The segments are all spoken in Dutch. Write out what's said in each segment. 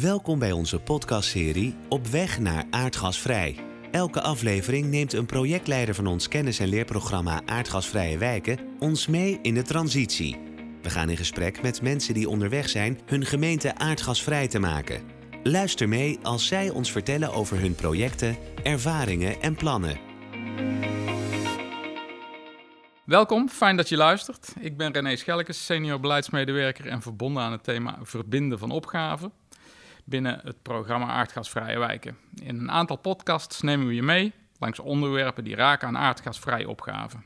Welkom bij onze podcastserie Op weg naar aardgasvrij. Elke aflevering neemt een projectleider van ons kennis- en leerprogramma Aardgasvrije Wijken ons mee in de transitie. We gaan in gesprek met mensen die onderweg zijn hun gemeente aardgasvrij te maken. Luister mee als zij ons vertellen over hun projecten, ervaringen en plannen. Welkom, fijn dat je luistert. Ik ben René Schelkes, senior beleidsmedewerker en verbonden aan het thema verbinden van opgaven binnen het programma Aardgasvrije Wijken. In een aantal podcasts nemen we je mee langs onderwerpen die raken aan aardgasvrije opgaven.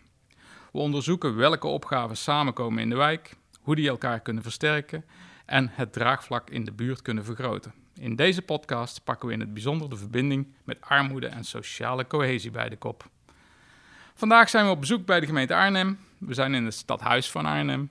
We onderzoeken welke opgaven samenkomen in de wijk, hoe die elkaar kunnen versterken en het draagvlak in de buurt kunnen vergroten. In deze podcast pakken we in het bijzonder de verbinding met armoede en sociale cohesie bij de kop. Vandaag zijn we op bezoek bij de gemeente Arnhem. We zijn in het stadhuis van Arnhem.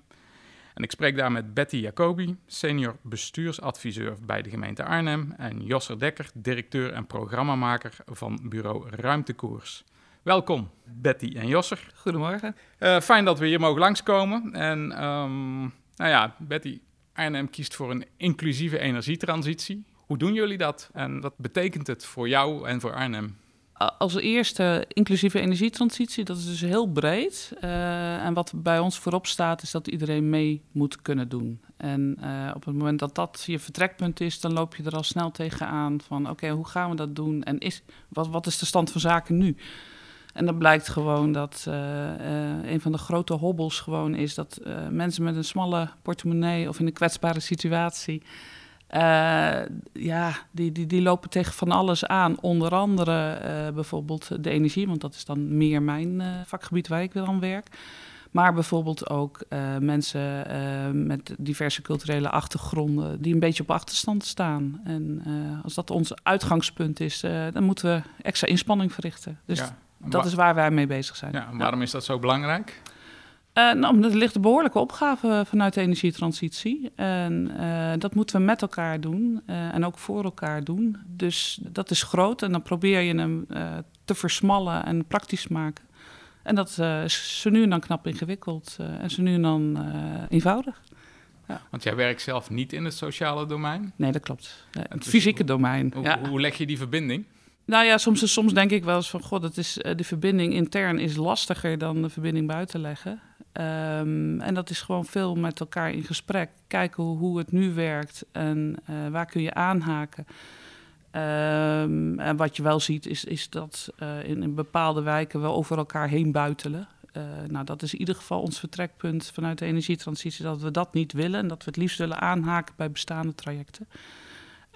En ik spreek daar met Betty Jacobi, senior bestuursadviseur bij de gemeente Arnhem. En Josser Dekker, directeur en programmamaker van bureau Ruimtekoers. Welkom, Betty en Josser. Goedemorgen. Uh, fijn dat we hier mogen langskomen. En um, nou ja, Betty, Arnhem kiest voor een inclusieve energietransitie. Hoe doen jullie dat? En wat betekent het voor jou en voor Arnhem? Als eerste inclusieve energietransitie, dat is dus heel breed. Uh, en wat bij ons voorop staat, is dat iedereen mee moet kunnen doen. En uh, op het moment dat dat je vertrekpunt is, dan loop je er al snel tegenaan van oké, hoe gaan we dat doen? En is, wat, wat is de stand van zaken nu? En dan blijkt gewoon dat uh, een van de grote hobbels gewoon is dat mensen met een smalle portemonnee of in een kwetsbare situatie uh, ja, die, die, die lopen tegen van alles aan. Onder andere uh, bijvoorbeeld de energie, want dat is dan meer mijn uh, vakgebied waar ik dan werk. Maar bijvoorbeeld ook mensen met diverse culturele achtergronden die een beetje op achterstand staan. En als dat ons uitgangspunt is, dan moeten we extra inspanning verrichten. Dus ja, dat is waar wij mee bezig zijn. Ja, waarom is dat zo belangrijk? Uh, nou, er ligt een behoorlijke opgave vanuit de energietransitie. En uh, dat moeten we met elkaar doen uh, en ook voor elkaar doen. Dus dat is groot en dan probeer je hem te versmallen en praktisch maken. En dat is zo nu en dan knap ingewikkeld en zo nu en dan eenvoudig. Ja. Want jij werkt zelf niet in het sociale domein? Nee, dat klopt. het fysieke domein. Hoe, ja. hoe leg je die verbinding? Nou ja, soms, soms denk ik wel eens van... God, het is, de verbinding intern is lastiger dan de verbinding buiten leggen. Um, en dat is gewoon veel met elkaar in gesprek. Kijken hoe, het nu werkt en uh, waar kun je aanhaken. Um, en wat je wel ziet is, is dat uh, in, bepaalde wijken we over elkaar heen buitelen. Uh, nou, dat is in ieder geval ons vertrekpunt vanuit de energietransitie, dat we dat niet willen en dat we het liefst willen aanhaken bij bestaande trajecten.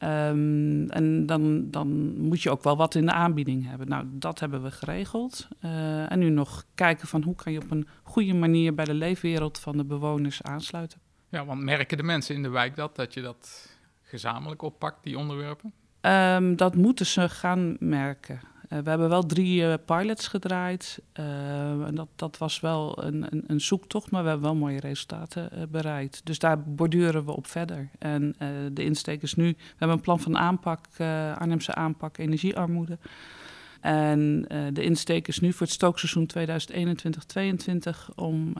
Um, en dan, dan moet je ook wel wat in de aanbieding hebben. Nou, dat hebben we geregeld. Uh, en nu nog kijken van hoe kan je op een goede manier bij de leefwereld van de bewoners aansluiten. Ja, want merken de mensen in de wijk dat, dat je dat gezamenlijk oppakt, die onderwerpen? Um, dat moeten ze gaan merken. Uh, we hebben wel drie uh, pilots gedraaid. Uh, en dat, dat was wel een, een, een, zoektocht, maar we hebben wel mooie resultaten bereikt. Dus daar borduren we op verder. En de insteek is nu, we hebben een plan van aanpak, Arnhemse aanpak energiearmoede. En de insteek is nu voor het stookseizoen 2021-2022 om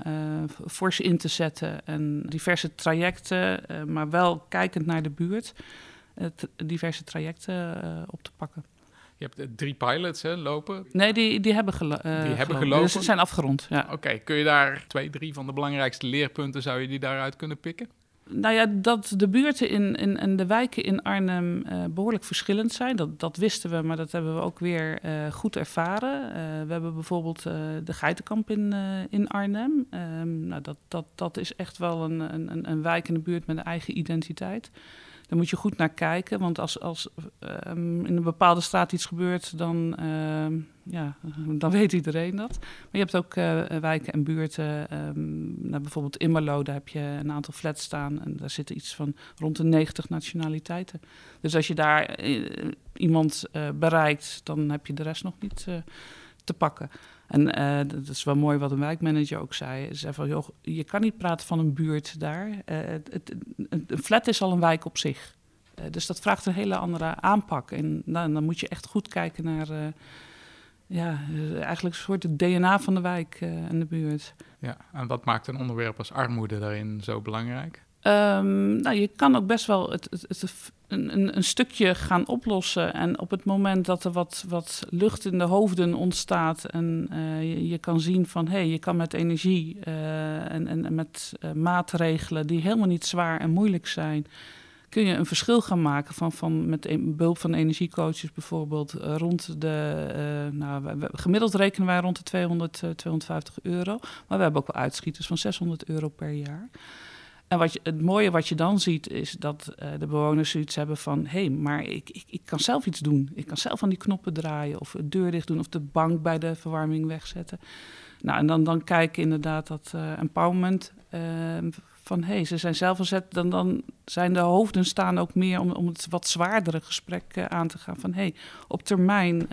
fors in te zetten en diverse trajecten, maar wel kijkend naar de buurt, diverse trajecten op te pakken. Je hebt drie pilots hè, lopen. Nee, die, die hebben, gelo uh, die hebben gelopen. Dus ze zijn afgerond. Ja. Oké, okay. kun je daar twee, drie van de belangrijkste leerpunten, zou je die daaruit kunnen pikken? Nou ja, dat de buurten in, in, en de wijken in Arnhem uh, behoorlijk verschillend zijn. Dat, dat wisten we, maar dat hebben we ook weer uh, goed ervaren. Uh, we hebben bijvoorbeeld de Geitenkamp in, in Arnhem. Um, nou, dat, dat, dat is echt wel een, een, een wijk in de buurt met een eigen identiteit. Daar moet je goed naar kijken, want als, als um, in een bepaalde straat iets gebeurt, dan, uh, ja, dan weet iedereen dat. Maar je hebt ook uh, wijken en buurten, um, nou, bijvoorbeeld in daar heb je een aantal flats staan en daar zitten iets van rond de 90 nationaliteiten. Dus als je daar uh, iemand bereikt, dan heb je de rest nog niet te pakken. En uh, dat is wel mooi wat een wijkmanager ook zei. Ze zei van, joh, je kan niet praten van een buurt daar. Uh, het, een flat is al een wijk op zich. Uh, dus dat vraagt een hele andere aanpak. En dan moet je echt goed kijken naar... ja, eigenlijk een soort het DNA van de wijk en de buurt. Ja, en wat maakt een onderwerp als armoede daarin zo belangrijk? Ehm, nou, je kan ook best wel het, het, een, een, stukje gaan oplossen. En op het moment dat er wat, wat lucht in de hoofden ontstaat en uh, je, kan zien van hé, hey, je kan met energie uh, en, en, met uh, maatregelen die helemaal niet zwaar en moeilijk zijn, kun je een verschil gaan maken van, van met behulp van energiecoaches bijvoorbeeld rond de, nou, gemiddeld rekenen wij rond de 200, 250 euro, maar we hebben ook wel uitschieters van 600 euro per jaar. En wat je, het mooie wat je dan ziet is dat uh, de bewoners zoiets hebben van... hé, hey, maar ik, ik, ik kan zelf iets doen. Ik kan zelf aan die knoppen draaien of de deur dicht doen... of de bank bij de verwarming wegzetten. Nou, en dan, dan kijken inderdaad dat uh, empowerment uh, van... hé, hey, ze zijn zelf gezet. Dan, dan zijn de hoofden staan ook meer om, om het wat zwaardere gesprek aan te gaan. Van hé, hey, op termijn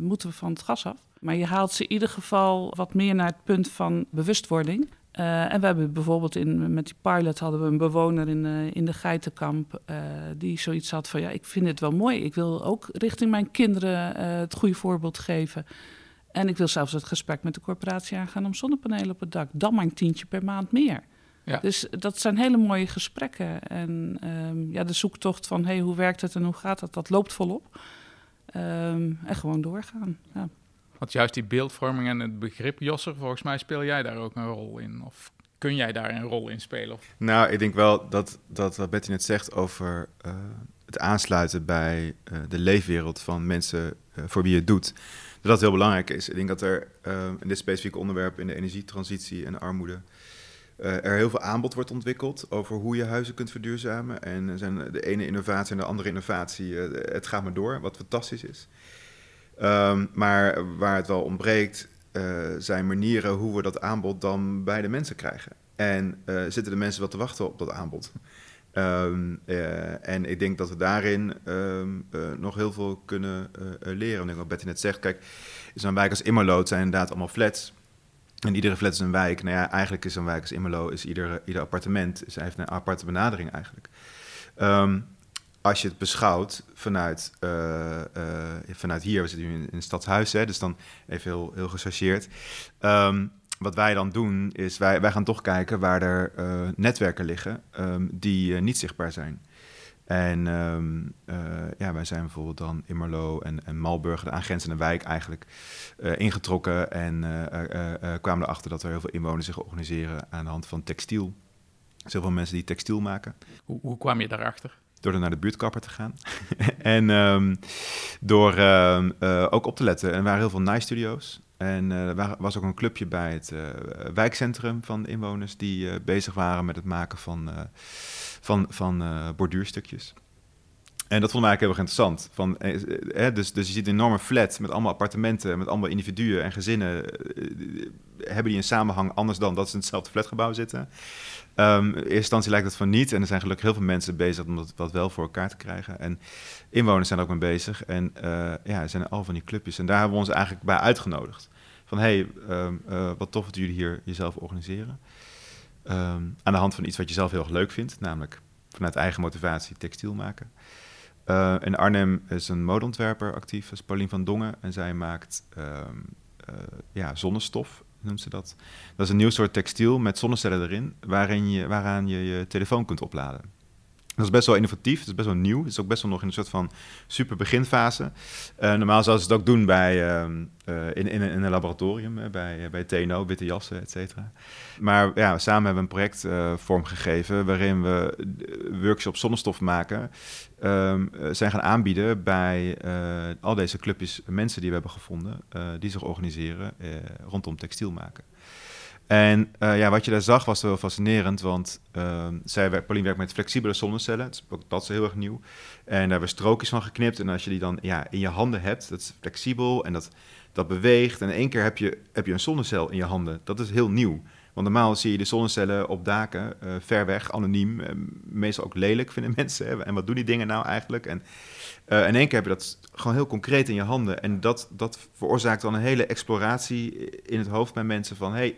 moeten we van het gas af. Maar je haalt ze in ieder geval wat meer naar het punt van bewustwording... Uh, en we hebben bijvoorbeeld in, met die pilot hadden we een bewoner in, uh, in de geitenkamp uh, die zoiets had van ja, ik vind het wel mooi. Ik wil ook richting mijn kinderen het goede voorbeeld geven. En ik wil zelfs het gesprek met de corporatie aangaan om zonnepanelen op het dak. Dan maar een tientje per maand meer. Ja. Dus dat zijn hele mooie gesprekken. En um, ja, de zoektocht van hey, hoe werkt het en hoe gaat het, dat loopt volop. Um, en gewoon doorgaan. Ja. Want juist die beeldvorming en het begrip Josser, volgens mij speel jij daar ook een rol in. Of kun jij daar een rol in spelen? Nou, ik denk wel dat, dat wat Betty net zegt over uh, het aansluiten bij uh, de leefwereld van mensen uh, voor wie je het doet, dat dat heel belangrijk is. Ik denk dat er in dit specifieke onderwerp in de energietransitie en armoede er heel veel aanbod wordt ontwikkeld over hoe je huizen kunt verduurzamen. En zijn de ene innovatie en de andere innovatie, het gaat maar door, wat fantastisch is. Um, maar waar het wel ontbreekt, uh, zijn manieren hoe we dat aanbod dan bij de mensen krijgen. En uh, zitten de mensen wel te wachten op dat aanbod? Um, uh, en ik denk dat we daarin um, nog heel veel kunnen leren. En ik wat Betty net zegt, kijk, zo'n wijk als Immerlood zijn inderdaad allemaal flats. En iedere flat is een wijk. Nou ja, eigenlijk is een wijk als Immerlo, is ieder, ieder appartement, is, heeft een aparte benadering eigenlijk. Um, als je het beschouwt vanuit, uh, uh, vanuit hier, we zitten nu in, in het stadshuis, hè, dus dan even heel, heel gechargeerd. Um, wat wij dan doen, is wij, wij gaan toch kijken waar er uh, netwerken liggen um, die niet zichtbaar zijn. En um, ja, wij zijn bijvoorbeeld dan Immerlo en, en Malburg, de aangrenzende wijk eigenlijk, ingetrokken. En kwamen erachter dat er heel veel inwoners zich organiseren aan de hand van textiel. Zoveel mensen die textiel maken. Hoe, hoe kwam je daarachter? Door naar de buurtkapper te gaan. en um, door uh, uh, ook op te letten. En er waren heel veel nice studio's. En uh, er was ook een clubje bij het uh, wijkcentrum van de inwoners die bezig waren met het maken van, van, van borduurstukjes. En dat vond ik eigenlijk heel erg interessant. Van, eh, dus, dus je ziet een enorme flat met allemaal appartementen, met allemaal individuen en gezinnen. Eh, hebben die een samenhang anders dan dat ze in hetzelfde flatgebouw zitten? Um, in eerste instantie lijkt het van niet. En er zijn gelukkig heel veel mensen bezig om dat, dat wel voor elkaar te krijgen. En inwoners zijn er ook mee bezig. En ja, er zijn al van die clubjes. En daar hebben we ons eigenlijk bij uitgenodigd. Van hey, uh, wat tof dat jullie hier jezelf organiseren. Um, aan de hand van iets wat je zelf heel erg leuk vindt. Namelijk vanuit eigen motivatie textiel maken. Uh, in Arnhem is een modeontwerper actief, is Paulien van Dongen. En zij maakt um, uh, ja, zonnestof, noemt ze dat. Dat is een nieuw soort textiel met zonnecellen erin, waarin je, waaraan je je telefoon kunt opladen. Dat is best wel innovatief, het is best wel nieuw. Het is ook best wel nog in een soort van super beginfase. Uh, normaal zouden ze het ook doen bij, uh, uh, in, in, een laboratorium, bij, bij TNO, witte jassen, et cetera. Maar ja, samen hebben we een project vormgegeven waarin we workshops zonnestof maken. Um, zijn gaan aanbieden bij al deze clubjes mensen die we hebben gevonden, die zich organiseren rondom textiel maken. En uh, ja, wat je daar zag was wel fascinerend, want uh, zij werkt, Pauline werkt met flexibele zonnecellen, dat is, heel erg nieuw. En daar hebben we strookjes van geknipt en als je die dan ja, in je handen hebt, dat is flexibel en dat, dat beweegt. En in één keer heb je, heb je een zonnecel in je handen, dat is heel nieuw. Want normaal zie je de zonnecellen op daken, uh, ver weg, anoniem, meestal ook lelijk vinden mensen. En wat doen die dingen nou eigenlijk? En in één keer heb je dat gewoon heel concreet in je handen. En dat, dat veroorzaakt dan een hele exploratie in het hoofd bij mensen van... Hey,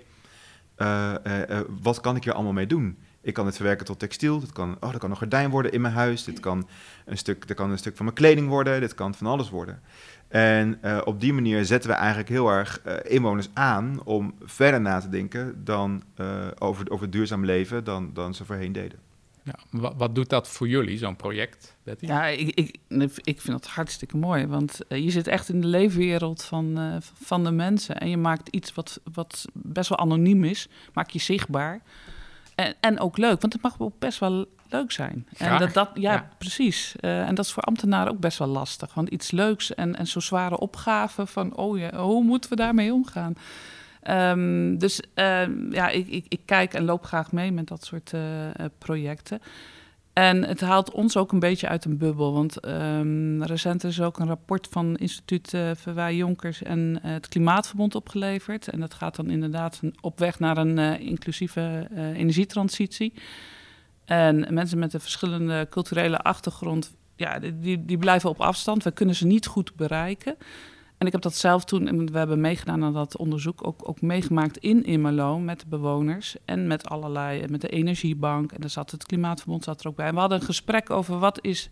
uh, uh, wat kan ik hier allemaal mee doen? Ik kan het verwerken tot textiel. Dit kan, oh, dat kan een gordijn worden in mijn huis. Dit kan een stuk, dit kan een stuk van mijn kleding worden. Dit kan van alles worden. En op die manier zetten we eigenlijk heel erg inwoners aan om verder na te denken dan, over, over duurzaam leven dan, dan ze voorheen deden. Ja, wat, wat doet dat voor jullie, zo'n project, Betty? Ja, ik, ik, ik vind dat hartstikke mooi. Want uh, je zit echt in de leefwereld van, uh, van de mensen. En je maakt iets wat, wat best wel anoniem is, maak je zichtbaar. En, en ook leuk, want het mag ook best wel leuk zijn. Graag. En dat, dat, ja, Ja. precies. Eh, en dat is voor ambtenaren ook best wel lastig. Want iets leuks en, en zo'n zware opgave van, oh ja, hoe moeten we daarmee omgaan? Ehm, dus ehm, ja, ik, ik, ik kijk en loop graag mee met dat soort eh, eh, projecten. En het haalt ons ook een beetje uit een bubbel. Want ehm, recent is ook een rapport van instituut uh, Verwij Jonkers en het Klimaatverbond opgeleverd. En dat gaat dan inderdaad op weg naar een inclusieve energietransitie. En mensen met een verschillende culturele achtergrond, ja, die, die blijven op afstand. We kunnen ze niet goed bereiken. En ik heb dat zelf toen, we hebben meegedaan aan dat onderzoek, ook, ook meegemaakt in Imelo met de bewoners en met allerlei, met de energiebank. En daar zat het Klimaatverbond zat er ook bij. En we hadden een gesprek over wat is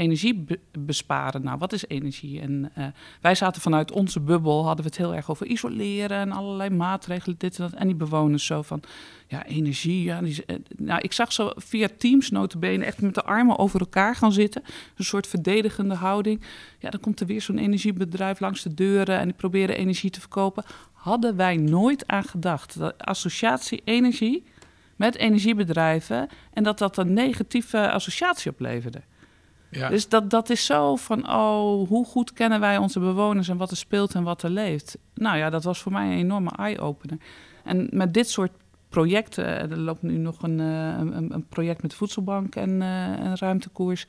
energie be besparen. Nou, wat is energie? En uh, wij zaten vanuit onze bubbel, hadden we het heel erg over isoleren en allerlei maatregelen, dit en dat. En die bewoners zo van, ja, energie. Ja, die, uh, nou, ik zag zo via Teams notabene echt met de armen over elkaar gaan zitten. Een soort verdedigende houding. Ja, dan komt er weer zo'n energiebedrijf langs de deuren en die proberen energie te verkopen. Hadden wij nooit aan gedacht. De associatie energie met energiebedrijven en dat dat een negatieve associatie opleverde. Ja. Dus dat, dat is zo van, oh, hoe goed kennen wij onze bewoners en wat er speelt en wat er leeft. Nou ja, dat was voor mij een enorme eye-opener. En met dit soort projecten, er loopt nu nog een, een, een project met de Voedselbank en uh, een ruimtekoers.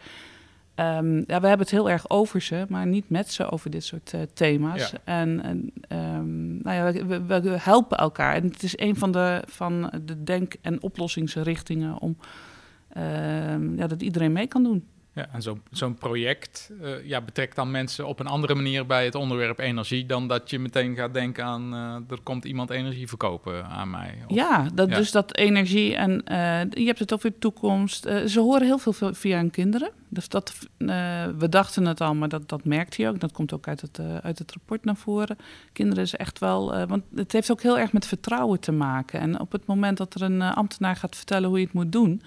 Um, ja, we hebben het heel erg over ze, maar niet met ze over dit soort uh, thema's. Ja. En, en um, nou ja, we, helpen elkaar. En het is een van de, van de denk- en oplossingsrichtingen om uh, ja, dat iedereen mee kan doen. Ja, en zo'n zo'n project uh, ja, betrekt dan mensen op een andere manier bij het onderwerp energie dan dat je meteen gaat denken aan uh, er komt iemand energie verkopen aan mij. Of, ja, dat, ja, dus dat energie en uh, je hebt het over de toekomst. ze horen heel veel via hun kinderen. Dus dat, we dachten het al, maar dat, dat merkt hij ook. Dat komt ook uit het, uit het rapport naar voren. Kinderen is echt wel, want het heeft ook heel erg met vertrouwen te maken. En op het moment dat er een ambtenaar gaat vertellen hoe je het moet doen.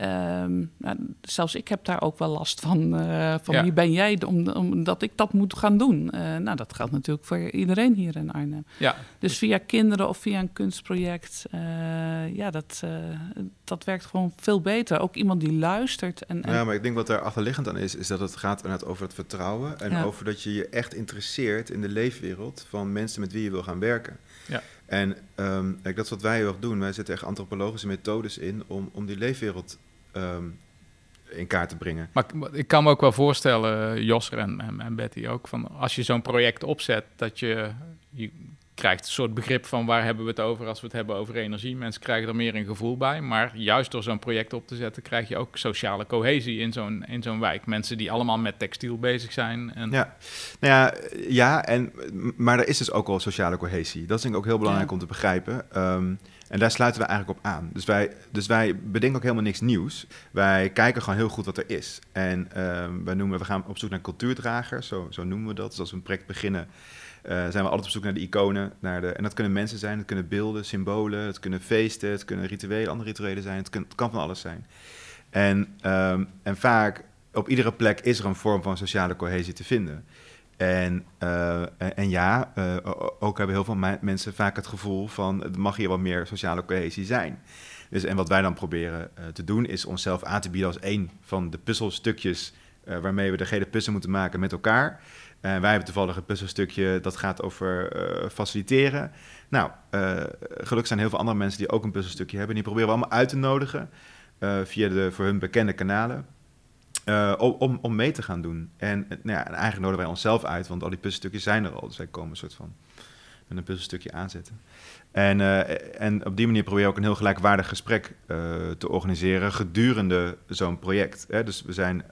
Um, nou, zelfs ik heb daar ook wel last van. Uh, van ja. wie ben jij om, omdat ik dat moet gaan doen? Uh, nou, dat geldt natuurlijk voor iedereen hier in Arnhem. Ja. Dus via kinderen of via een kunstproject, uh, ja, dat, dat werkt gewoon veel beter. Ook iemand die luistert. En, en... Ja, maar ik denk wat daar achterliggend aan is, is dat het gaat inderdaad over het vertrouwen. En ja. over dat je je echt interesseert in de leefwereld van mensen met wie je wil gaan werken. Ja. En um, dat is wat wij heel erg doen. Wij zetten echt antropologische methodes in om, om die leefwereld um, in kaart te brengen. Maar ik kan me ook wel voorstellen, Josser en, en, en Betty ook, van als je zo'n project opzet, dat je, je krijgt een soort begrip van waar hebben we het over als we het hebben over energie. Mensen krijgen er meer een gevoel bij, maar juist door zo'n project op te zetten krijg je ook sociale cohesie in zo'n, in zo'n wijk. Mensen die allemaal met textiel bezig zijn. En... Ja, nou ja, ja en, maar er is dus ook al sociale cohesie. Dat is denk ik ook heel belangrijk ja. om te begrijpen. Um, en daar sluiten we eigenlijk op aan. Dus wij, dus wij bedenken ook helemaal niks nieuws. Wij kijken gewoon heel goed wat er is. En uh, wij noemen, we gaan op zoek naar cultuurdragers, zo, zo noemen we dat. Dus als we een project beginnen, uh, zijn we altijd op zoek naar de iconen. Naar de, en dat kunnen mensen zijn, het kunnen beelden, symbolen, het kunnen feesten, het kunnen rituelen, andere rituelen zijn. Het, kan van alles zijn. En, um, en vaak, op iedere plek is er een vorm van sociale cohesie te vinden. En, uh, en ja, uh, ook hebben heel veel mensen vaak het gevoel van er mag hier wat meer sociale cohesie zijn. Dus, en wat wij dan proberen uh, te doen is onszelf aan te bieden als één van de puzzelstukjes waarmee we de gele puzzel moeten maken met elkaar. wij hebben toevallig een puzzelstukje dat gaat over faciliteren. Nou, gelukkig zijn heel veel andere mensen die ook een puzzelstukje hebben. Die proberen we allemaal uit te nodigen via de voor hun bekende kanalen. Uh, om, om mee te gaan doen. En, nou ja, en eigenlijk nodigen wij onszelf uit, want al die puzzelstukjes zijn er al. Dus wij komen een soort van met een puzzelstukje aanzetten. En, uh, en op die manier probeer je ook een heel gelijkwaardig gesprek te organiseren gedurende zo'n project. Hè? Dus we zijn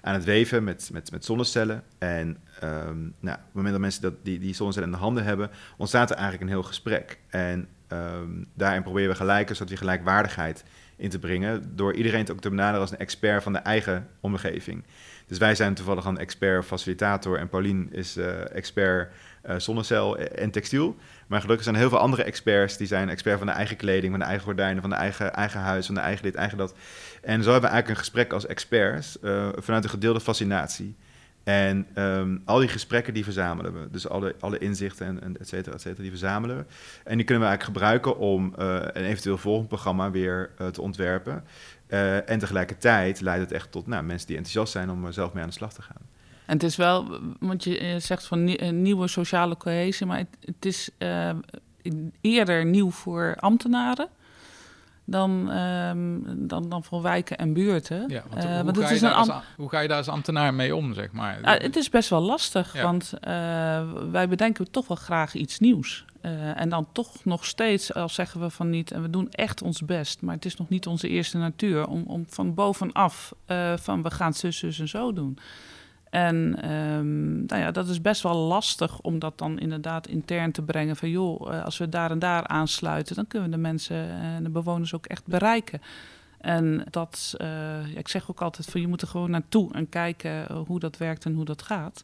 aan het weven met, met, met zonnecellen. En um, nou, op het moment dat mensen dat, die, die zonnecellen in de handen hebben, ontstaat er eigenlijk een heel gesprek. En um, daarin proberen we gelijk, zodat we gelijkwaardigheid in te brengen. Door iedereen ook te benaderen als een expert van de eigen omgeving. Dus wij zijn toevallig een expert facilitator en Paulien is uh, expert uh, zonnecel en textiel. Maar gelukkig zijn er heel veel andere experts die zijn expert van de eigen kleding, van de eigen gordijnen, van de eigen, eigen huis, van de eigen dit, eigen dat. En zo hebben we eigenlijk een gesprek als experts uh, vanuit een gedeelde fascinatie. En um, al die gesprekken die verzamelen we. Dus alle, alle inzichten en, en et cetera, et cetera, die verzamelen we. En die kunnen we eigenlijk gebruiken om uh, een eventueel volgend programma weer uh, te ontwerpen. Uh, en tegelijkertijd leidt het echt tot nou, mensen die enthousiast zijn om er zelf mee aan de slag te gaan. En het is wel, want je zegt van nieuwe sociale cohesie, maar het, het is eerder nieuw voor ambtenaren dan, um, dan, dan voor wijken en buurten. Ja, want, uh, hoe, ga is een als, hoe, ga je daar als ambtenaar mee om, zeg maar? Uh, het is best wel lastig, ja. want uh, wij bedenken toch wel graag iets nieuws. en dan toch nog steeds, al zeggen we van niet, en we doen echt ons best, maar het is nog niet onze eerste natuur, om, om van bovenaf van we gaan zus, zus en zo doen. En um, nou ja, dat is best wel lastig om dat dan inderdaad intern te brengen. Van joh, als we daar en daar aansluiten, dan kunnen we de mensen en de bewoners ook echt bereiken. En dat, uh, ik zeg ook altijd van je moet er gewoon naartoe en kijken hoe dat werkt en hoe dat gaat.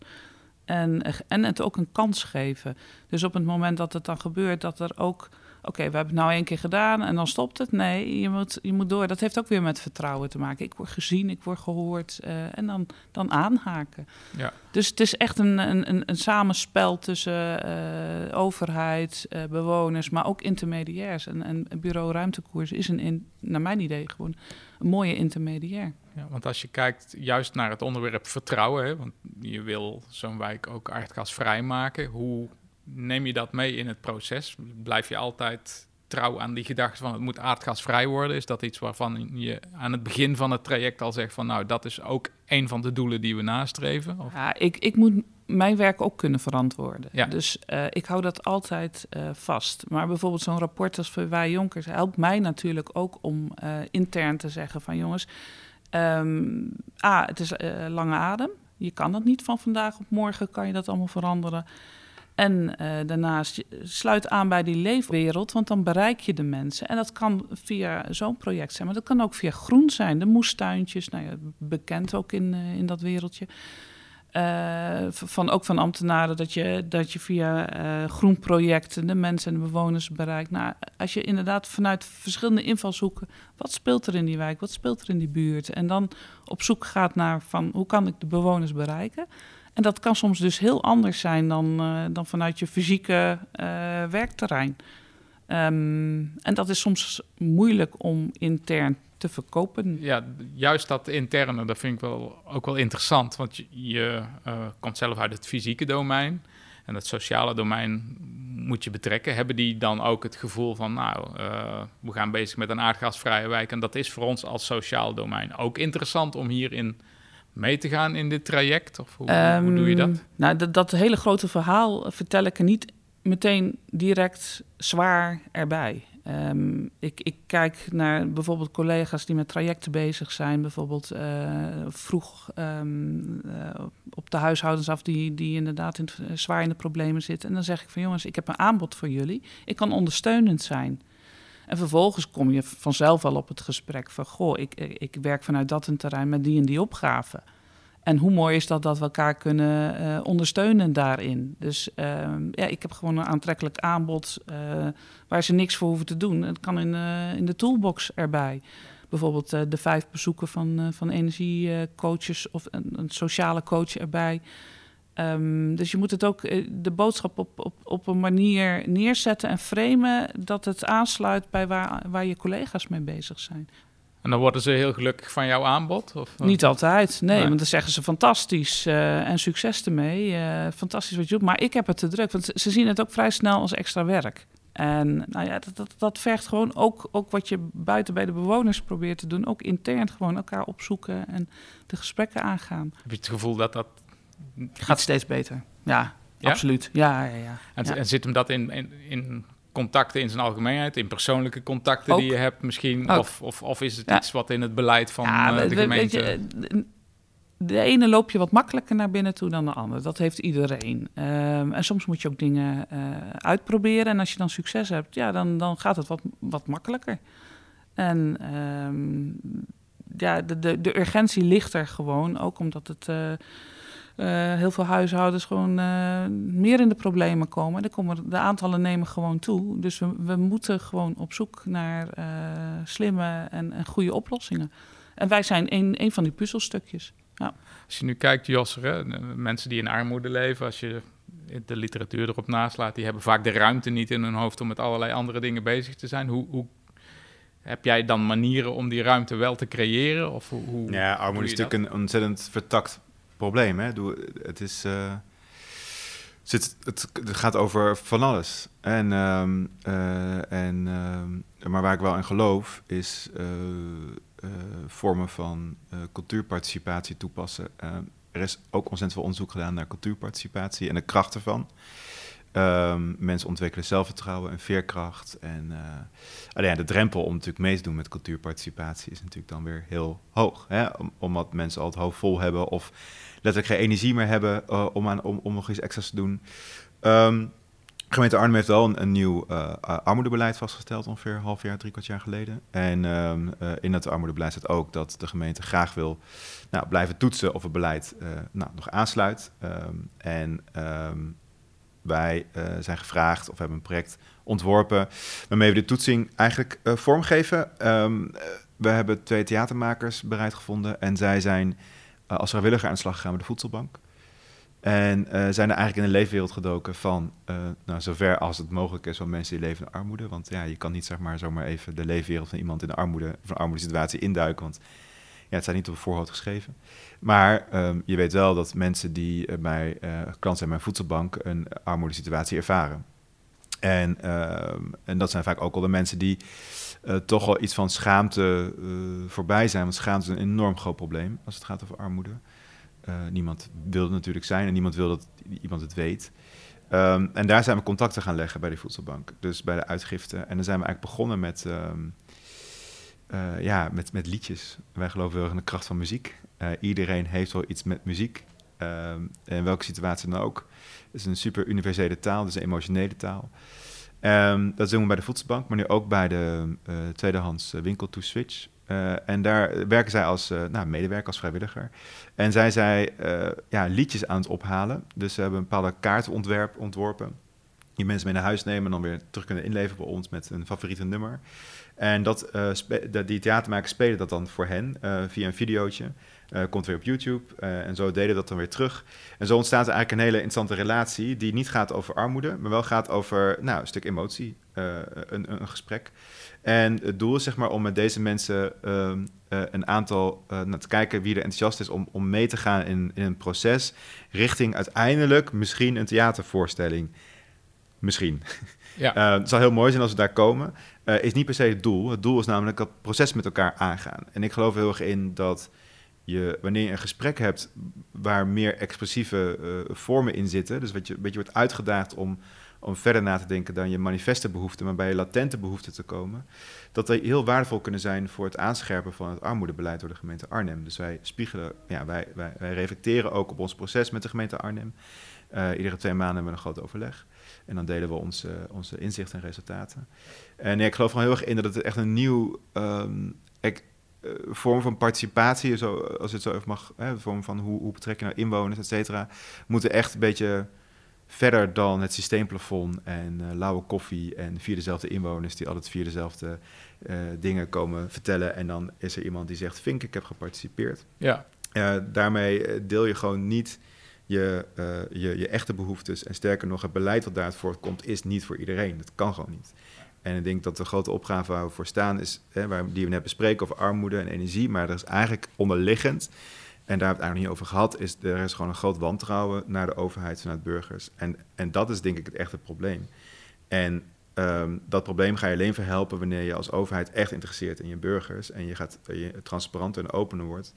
En, en het ook een kans geven. Dus op het moment dat het dan gebeurt, dat er ook oké, we hebben het nou één keer gedaan en dan stopt het. Nee, je moet, je moet door. Dat heeft ook weer met vertrouwen te maken. Ik word gezien, ik word gehoord uh, en dan, dan aanhaken. Ja. Dus het is echt een, een, een samenspel tussen uh, overheid, uh, bewoners, maar ook intermediairs. En, en bureau ruimtekoers is een, in, naar mijn idee gewoon een mooie intermediair. Ja, want als je kijkt juist naar het onderwerp vertrouwen, hè, want je wil zo'n wijk ook aardgasvrij maken. Hoe neem je dat mee in het proces? Blijf je altijd trouw aan die gedachte van het moet aardgasvrij worden? Is dat iets waarvan je aan het begin van het traject al zegt van nou, dat is ook een van de doelen die we nastreven? Of? Ja, ik, ik moet mijn werk ook kunnen verantwoorden. Ja. Dus uh, ik hou dat altijd uh, vast. Maar bijvoorbeeld zo'n rapport als voor Wij Jonkers helpt mij natuurlijk ook om uh, intern te zeggen van jongens, um, A, het is lange adem. Je kan dat niet van vandaag op morgen, kan je dat allemaal veranderen. En uh, daarnaast sluit aan bij die leefwereld, want dan bereik je de mensen. En dat kan via zo'n project zijn, maar dat kan ook via groen zijn. De moestuintjes, nou ja, bekend ook in, uh, in dat wereldje. Uh, van, ook van ambtenaren, dat je, dat je via groenprojecten de mensen en de bewoners bereikt. Nou, als je inderdaad vanuit verschillende invalshoeken, wat speelt er in die wijk, wat speelt er in die buurt? En dan op zoek gaat naar van hoe kan ik de bewoners bereiken? En dat kan soms dus heel anders zijn dan, uh, dan vanuit je fysieke uh, werkterrein. Um, en dat is soms moeilijk om intern te verkopen. Ja, juist dat interne, dat vind ik wel, ook wel interessant. Want je, uh, komt zelf uit het fysieke domein. En het sociale domein moet je betrekken. Hebben die dan ook het gevoel van, nou, we gaan bezig met een aardgasvrije wijk. En dat is voor ons als sociaal domein ook interessant om hierin mee te gaan in dit traject? Of hoe, um, hoe doe je dat? Ehm, nou, dat, dat, hele grote verhaal vertel ik er niet meteen direct zwaar erbij. Um, ik, ik, kijk naar bijvoorbeeld collega's die met trajecten bezig zijn, bijvoorbeeld uh, vroeg um, uh, op de huishoudens af die, die inderdaad in, zwaar in de problemen zitten. En dan zeg ik van jongens, ik heb een aanbod voor jullie. Ik kan ondersteunend zijn. En vervolgens kom je vanzelf al op het gesprek van... goh, ik, ik werk vanuit dat een terrein met die en die opgave. En hoe mooi is dat dat we elkaar kunnen uh, ondersteunen daarin. Dus uh, ja, ik heb gewoon een aantrekkelijk aanbod uh, waar ze niks voor hoeven te doen. Het kan in, uh, in de toolbox erbij. Bijvoorbeeld de vijf bezoeken van, van energiecoaches of een, een, sociale coach erbij. Um, dus je moet het ook de boodschap op, op, op een manier neerzetten en framen dat het aansluit bij waar, waar je collega's mee bezig zijn. En dan worden ze heel gelukkig van jouw aanbod? Of? Niet altijd, nee, Want dan zeggen ze fantastisch uh, en succes ermee. Uh, fantastisch wat je doet. Maar ik heb het te druk, want ze zien het ook vrij snel als extra werk. En nou ja, dat, dat, dat vergt gewoon ook, ook wat je buiten bij de bewoners probeert te doen. Ook intern gewoon elkaar opzoeken en de gesprekken aangaan. Heb je het gevoel dat dat... Gaat steeds beter, ja. ja? Absoluut, ja. ja, ja, En, ja. en zit hem dat in, in, in contacten in zijn algemeenheid, in persoonlijke contacten ook. die je hebt misschien? Of, of, of, is het ja. iets wat in het beleid van ja, uh, de gemeente... Je, de ene loop je wat makkelijker naar binnen toe dan de andere. Dat heeft iedereen. Um, en soms moet je ook dingen uh, uitproberen. En als je dan succes hebt, ja, dan, dan gaat het wat, wat makkelijker. En ehm, ja, de, de, de urgentie ligt er gewoon, ook omdat het eh, eh, heel veel huishoudens gewoon eh, meer in de problemen komen. En komen, de aantallen nemen gewoon toe. Dus we, we moeten gewoon op zoek naar slimme en, en goede oplossingen. En wij zijn een, een van die puzzelstukjes. Ja. Als je nu kijkt, Josser, mensen die in armoede leven, als je de literatuur erop naslaat, die hebben vaak de ruimte niet in hun hoofd om met allerlei andere dingen bezig te zijn. Hoe, hoe heb jij dan manieren om die ruimte wel te creëren? Of hoe, hoe ja, armoede is natuurlijk een ontzettend vertakt probleem. Hè? Het is. Uh, het, het, gaat over van alles. En, uh, uh, en, uh, maar waar ik wel in geloof is vormen van cultuurparticipatie toepassen. er is ook ontzettend veel onderzoek gedaan naar cultuurparticipatie en de kracht ervan. Um, mensen ontwikkelen zelfvertrouwen en veerkracht. En uh, alleen de drempel om natuurlijk mee te doen met cultuurparticipatie is natuurlijk dan weer heel hoog. Hè? omdat mensen al het hoofd vol hebben of letterlijk geen energie meer hebben uh, om, aan, om, om nog iets extra's te doen. Um, gemeente Arnhem heeft wel een, een nieuw uh, armoedebeleid vastgesteld, ongeveer een half jaar, drie kwart jaar geleden. En um, in dat armoedebeleid staat ook dat de gemeente graag wil nou, blijven toetsen of het beleid nou, nog aansluit. en wij uh, zijn gevraagd of hebben een project ontworpen waarmee we de toetsing eigenlijk uh, vormgeven. Um, we hebben twee theatermakers bereid gevonden en zij zijn als vrijwilliger aan de slag gegaan met de voedselbank. En zijn er eigenlijk in de leefwereld gedoken van, nou, zover als het mogelijk is van mensen die leven in armoede. Want ja, je kan niet zeg maar zomaar even de leefwereld van iemand in de armoede, armoedesituatie induiken, want ja, het staat niet op het voorhoofd geschreven. Maar um, je weet wel dat mensen die uh, bij uh, klant zijn bij voedselbank een armoedesituatie ervaren. En, um, en dat zijn vaak ook al de mensen die uh, toch al iets van schaamte voorbij zijn. Want schaamte is een enorm groot probleem als het gaat over armoede. niemand wil het natuurlijk zijn en niemand wil dat iemand het weet. Um, en daar zijn we contacten gaan leggen bij de voedselbank. Dus bij de uitgifte. En dan zijn we eigenlijk begonnen met uh, ja, met, met liedjes. Wij geloven heel erg in de kracht van muziek. Uh, iedereen heeft wel iets met muziek. Uh, in welke situatie dan ook. Het is een super universele taal, dus een emotionele taal. Um, dat doen we bij de voedselbank, maar nu ook bij de uh, tweedehands winkel To Switch. en daar werken zij als nou, medewerker, als vrijwilliger. En zijn zij ja, liedjes aan het ophalen. Dus ze hebben een bepaalde kaart ontworpen. Die mensen mee naar huis nemen en dan weer terug kunnen inleveren bij ons met een favoriete nummer. En dat, uh, die theatermakers spelen dat dan voor hen uh, via een videootje. Uh, komt weer op YouTube en zo deden dat dan weer terug. En zo ontstaat er eigenlijk een hele interessante relatie die niet gaat over armoede, maar wel gaat over nou, een stuk emotie, een, een, gesprek. En het doel is zeg maar om met deze mensen ehm, een aantal, naar te kijken wie er enthousiast is om, om mee te gaan in, in een proces richting uiteindelijk misschien een theatervoorstelling. Misschien. Ja. Uh, het zal heel mooi zijn als we daar komen. Uh, is niet per se het doel. Het doel is namelijk dat proces met elkaar aangaan. En ik geloof heel erg in dat je, wanneer je een gesprek hebt waar meer expressieve uh, vormen in zitten, dus wat je een beetje wordt uitgedaagd om, om verder na te denken dan je manifeste behoeften, maar bij je latente behoeften te komen, dat die heel waardevol kunnen zijn voor het aanscherpen van het armoedebeleid door de gemeente Arnhem. Dus wij spiegelen, ja, wij, wij, wij reflecteren ook op ons proces met de gemeente Arnhem. Iedere twee maanden hebben we een groot overleg. En dan delen we onze, onze inzichten en resultaten. En ik geloof er heel erg in dat het echt een nieuw um, ik, uh, vorm van participatie, zo, als het zo even mag, hè, vorm van hoe, hoe betrek je nou inwoners, et cetera, moeten echt een beetje verder dan het systeemplafond en uh, lauwe koffie en vier dezelfde inwoners die altijd vier dezelfde uh, dingen komen vertellen. En dan is er iemand die zegt, Vink, ik heb geparticipeerd. Ja. Daarmee deel je gewoon niet je, uh, je, je echte behoeftes. En sterker nog, het beleid dat daaruit voortkomt, is niet voor iedereen. Dat kan gewoon niet. En ik denk dat de grote opgave waar we voor staan is, hè, waar, die we net bespreken over armoede en energie, maar er is eigenlijk onderliggend, en daar hebben we het eigenlijk niet over gehad, is er is gewoon een groot wantrouwen naar de overheid vanuit burgers. En, en dat is denk ik het echte probleem. En um, dat probleem ga je alleen verhelpen wanneer je als overheid echt interesseert in je burgers en je gaat je transparanter en opener wordt.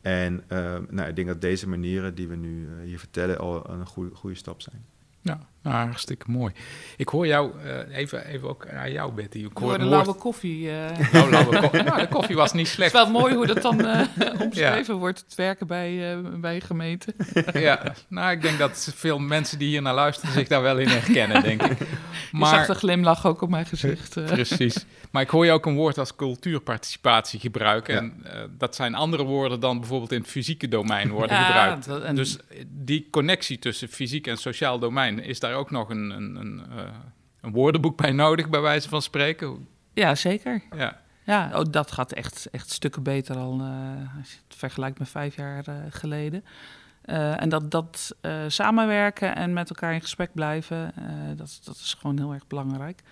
En uh, nou, ik denk dat deze manieren die we nu uh, hier vertellen al een goede, goede stap zijn. Ja, nou, hartstikke mooi. Ik hoor jou, uh, even, even ook aan jou, Betty. Ik hoor de lauwe koffie. Uh... Nou, lauwe koffie. nou, de koffie was niet slecht. Het is wel mooi hoe dat dan uh, omschreven wordt, het werken bij, bij gemeente. ja, nou, ik denk dat veel mensen die hier naar luisteren zich daar wel in herkennen, denk ik. Maar... Je zag de glimlach ook op mijn gezicht. Precies. Maar ik hoor je ook een woord als cultuurparticipatie gebruiken. En dat zijn andere woorden dan bijvoorbeeld in het fysieke domein worden ja, gebruikt. Dat, en... Dus die connectie tussen fysiek en sociaal domein is daar ook nog een, een, een, uh, een woordenboek bij nodig, bij wijze van spreken? Ja, zeker. Ja. Ja, oh, dat gaat echt, echt stukken beter al uh, als je het vergelijkt met vijf jaar uh, geleden. Uh, en dat, dat samenwerken en met elkaar in gesprek blijven, dat, dat is gewoon heel erg belangrijk.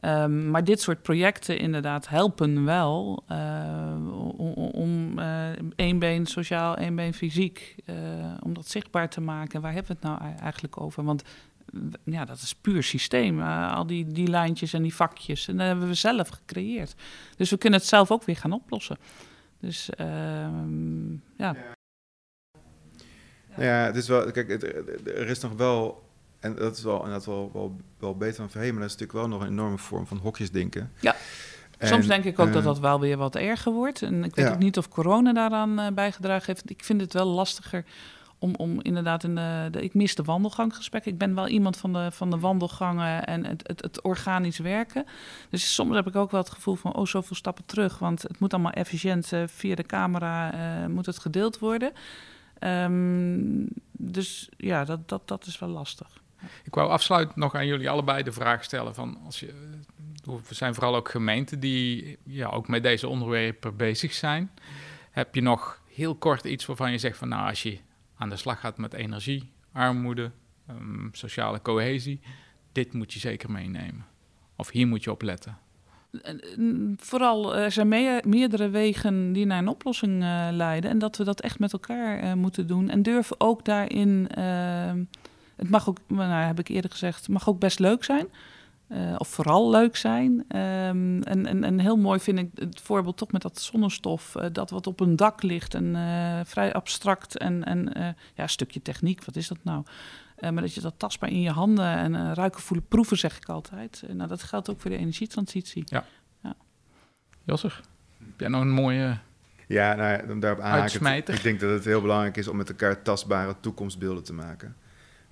Um, maar dit soort projecten inderdaad helpen wel om, om één been sociaal, één been fysiek, om dat zichtbaar te maken. Waar hebben we het nou eigenlijk over? Want ja, dat is puur systeem. Uh, al die, die lijntjes en die vakjes. En dat hebben we zelf gecreëerd. Dus we kunnen het zelf ook weer gaan oplossen. Dus uh, ja. Ja, het is wel. Kijk, er is nog wel. En dat is wel, inderdaad wel, wel, wel beter dan voorheen, maar dat is natuurlijk wel nog een enorme vorm van hokjesdenken. Ja. Soms denk ik ook dat eh, dat wel weer wat erger wordt. En ik weet ook niet of corona daaraan uh, bijgedragen heeft. Ik vind het wel lastiger om, om inderdaad in de, de, Ik mis de wandelganggesprekken. Ik ben wel iemand van de, van de wandelgangen en het, het, het organisch werken. Dus soms heb ik ook wel het gevoel van, oh, zoveel stappen terug. Want het moet allemaal efficiënt uh, via de camera uh, moet het gedeeld worden. Um, dus ja, dat, dat, dat is wel lastig. Ik wou afsluitend nog aan jullie allebei de vraag stellen van als je, we zijn vooral ook gemeenten die ja, ook met deze onderwerpen bezig zijn. Heb je nog heel kort iets waarvan je zegt van nou als je aan de slag gaat met energie, armoede, um, sociale cohesie. Dit moet je zeker meenemen. Of hier moet je op letten. Vooral, er zijn meerdere wegen die naar een oplossing uh, leiden. En dat we dat echt met elkaar uh, moeten doen. En durven ook daarin. Uh, het mag ook, nou, heb ik eerder gezegd, mag ook best leuk zijn. Uh, of vooral leuk zijn. Um, en, en, en, heel mooi vind ik het voorbeeld toch met dat zonnestof, uh, dat wat op een dak ligt en uh, vrij abstract en, en ja, een stukje techniek, wat is dat nou? maar dat je dat tastbaar in je handen en ruiken, voelen, proeven, zeg ik altijd. nou, dat geldt ook voor de energietransitie. Ja. ja. Josser, heb jij nog een mooie ja, nou, om daarop aanhaken. Ik denk dat het heel belangrijk is om met elkaar tastbare toekomstbeelden te maken.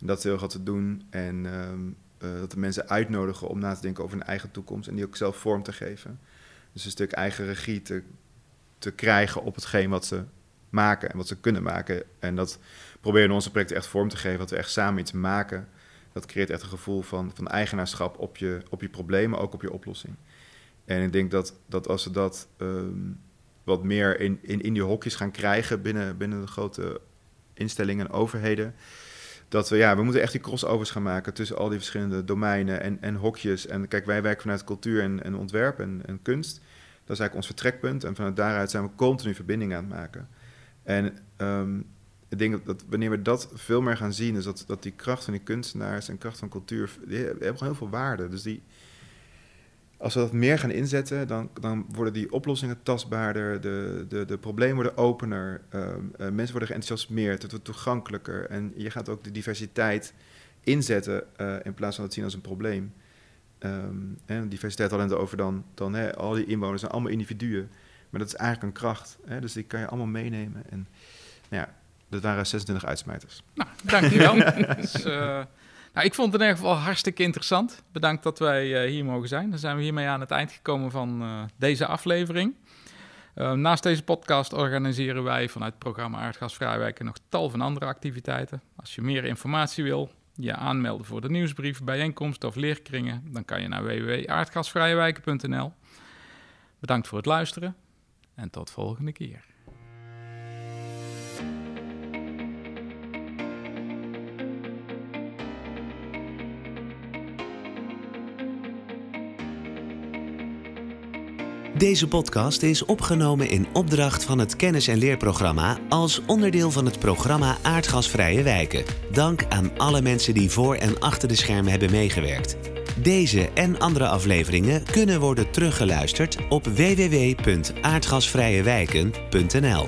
En dat is heel wat te doen. En um, uh, dat de mensen uitnodigen om na te denken over hun eigen toekomst en die ook zelf vorm te geven. Dus een stuk eigen regie te, te krijgen op hetgeen wat ze maken en wat ze kunnen maken. En dat proberen in onze projecten echt vorm te geven, dat we echt samen iets maken. Dat creëert echt een gevoel van, van eigenaarschap op je, op je problemen, ook op je oplossing. En ik denk dat, dat als we dat um, wat meer in, in, in die hokjes gaan krijgen binnen, binnen de grote instellingen en overheden, dat we, ja, we moeten echt die crossovers gaan maken tussen al die verschillende domeinen en, en hokjes. En kijk, wij werken vanuit cultuur en, en ontwerp en, en kunst. Dat is eigenlijk ons vertrekpunt. En vanuit daaruit zijn we continu verbindingen aan het maken. En ik denk dat, wanneer we dat veel meer gaan zien, is dat, dat die kracht van die kunstenaars en kracht van cultuur, die hebben heel veel waarde. Dus die, als we dat meer gaan inzetten, dan, dan worden die oplossingen tastbaarder, de, de, de problemen worden opener, uh, mensen worden geenthousiasmeerd, het wordt toegankelijker en je gaat ook de diversiteit inzetten uh, in plaats van het zien als een probleem. Um, en diversiteit talenten over dan, dan hè, al die inwoners zijn allemaal individuen, maar dat is eigenlijk een kracht, hè, dus die kan je allemaal meenemen. En nou ja, dat waren 26 uitsmijters. Nou, dankjewel. dus, uh... Nou, ik vond het in ieder geval hartstikke interessant. Bedankt dat wij uh, hier mogen zijn. Dan zijn we hiermee aan het eind gekomen van uh, deze aflevering. Uh, naast deze podcast organiseren wij vanuit het programma Aardgasvrijwijken nog tal van andere activiteiten. Als je meer informatie wil, je aanmelden voor de nieuwsbrief, bijeenkomsten of leerkringen, dan kan je naar www.aardgasvrijewijken.nl. Bedankt voor het luisteren en tot volgende keer. Deze podcast is opgenomen in opdracht van het kennis- en leerprogramma als onderdeel van het programma Aardgasvrije Wijken. Dank aan alle mensen die voor en achter de schermen hebben meegewerkt. Deze en andere afleveringen kunnen worden teruggeluisterd op www.aardgasvrijewijken.nl.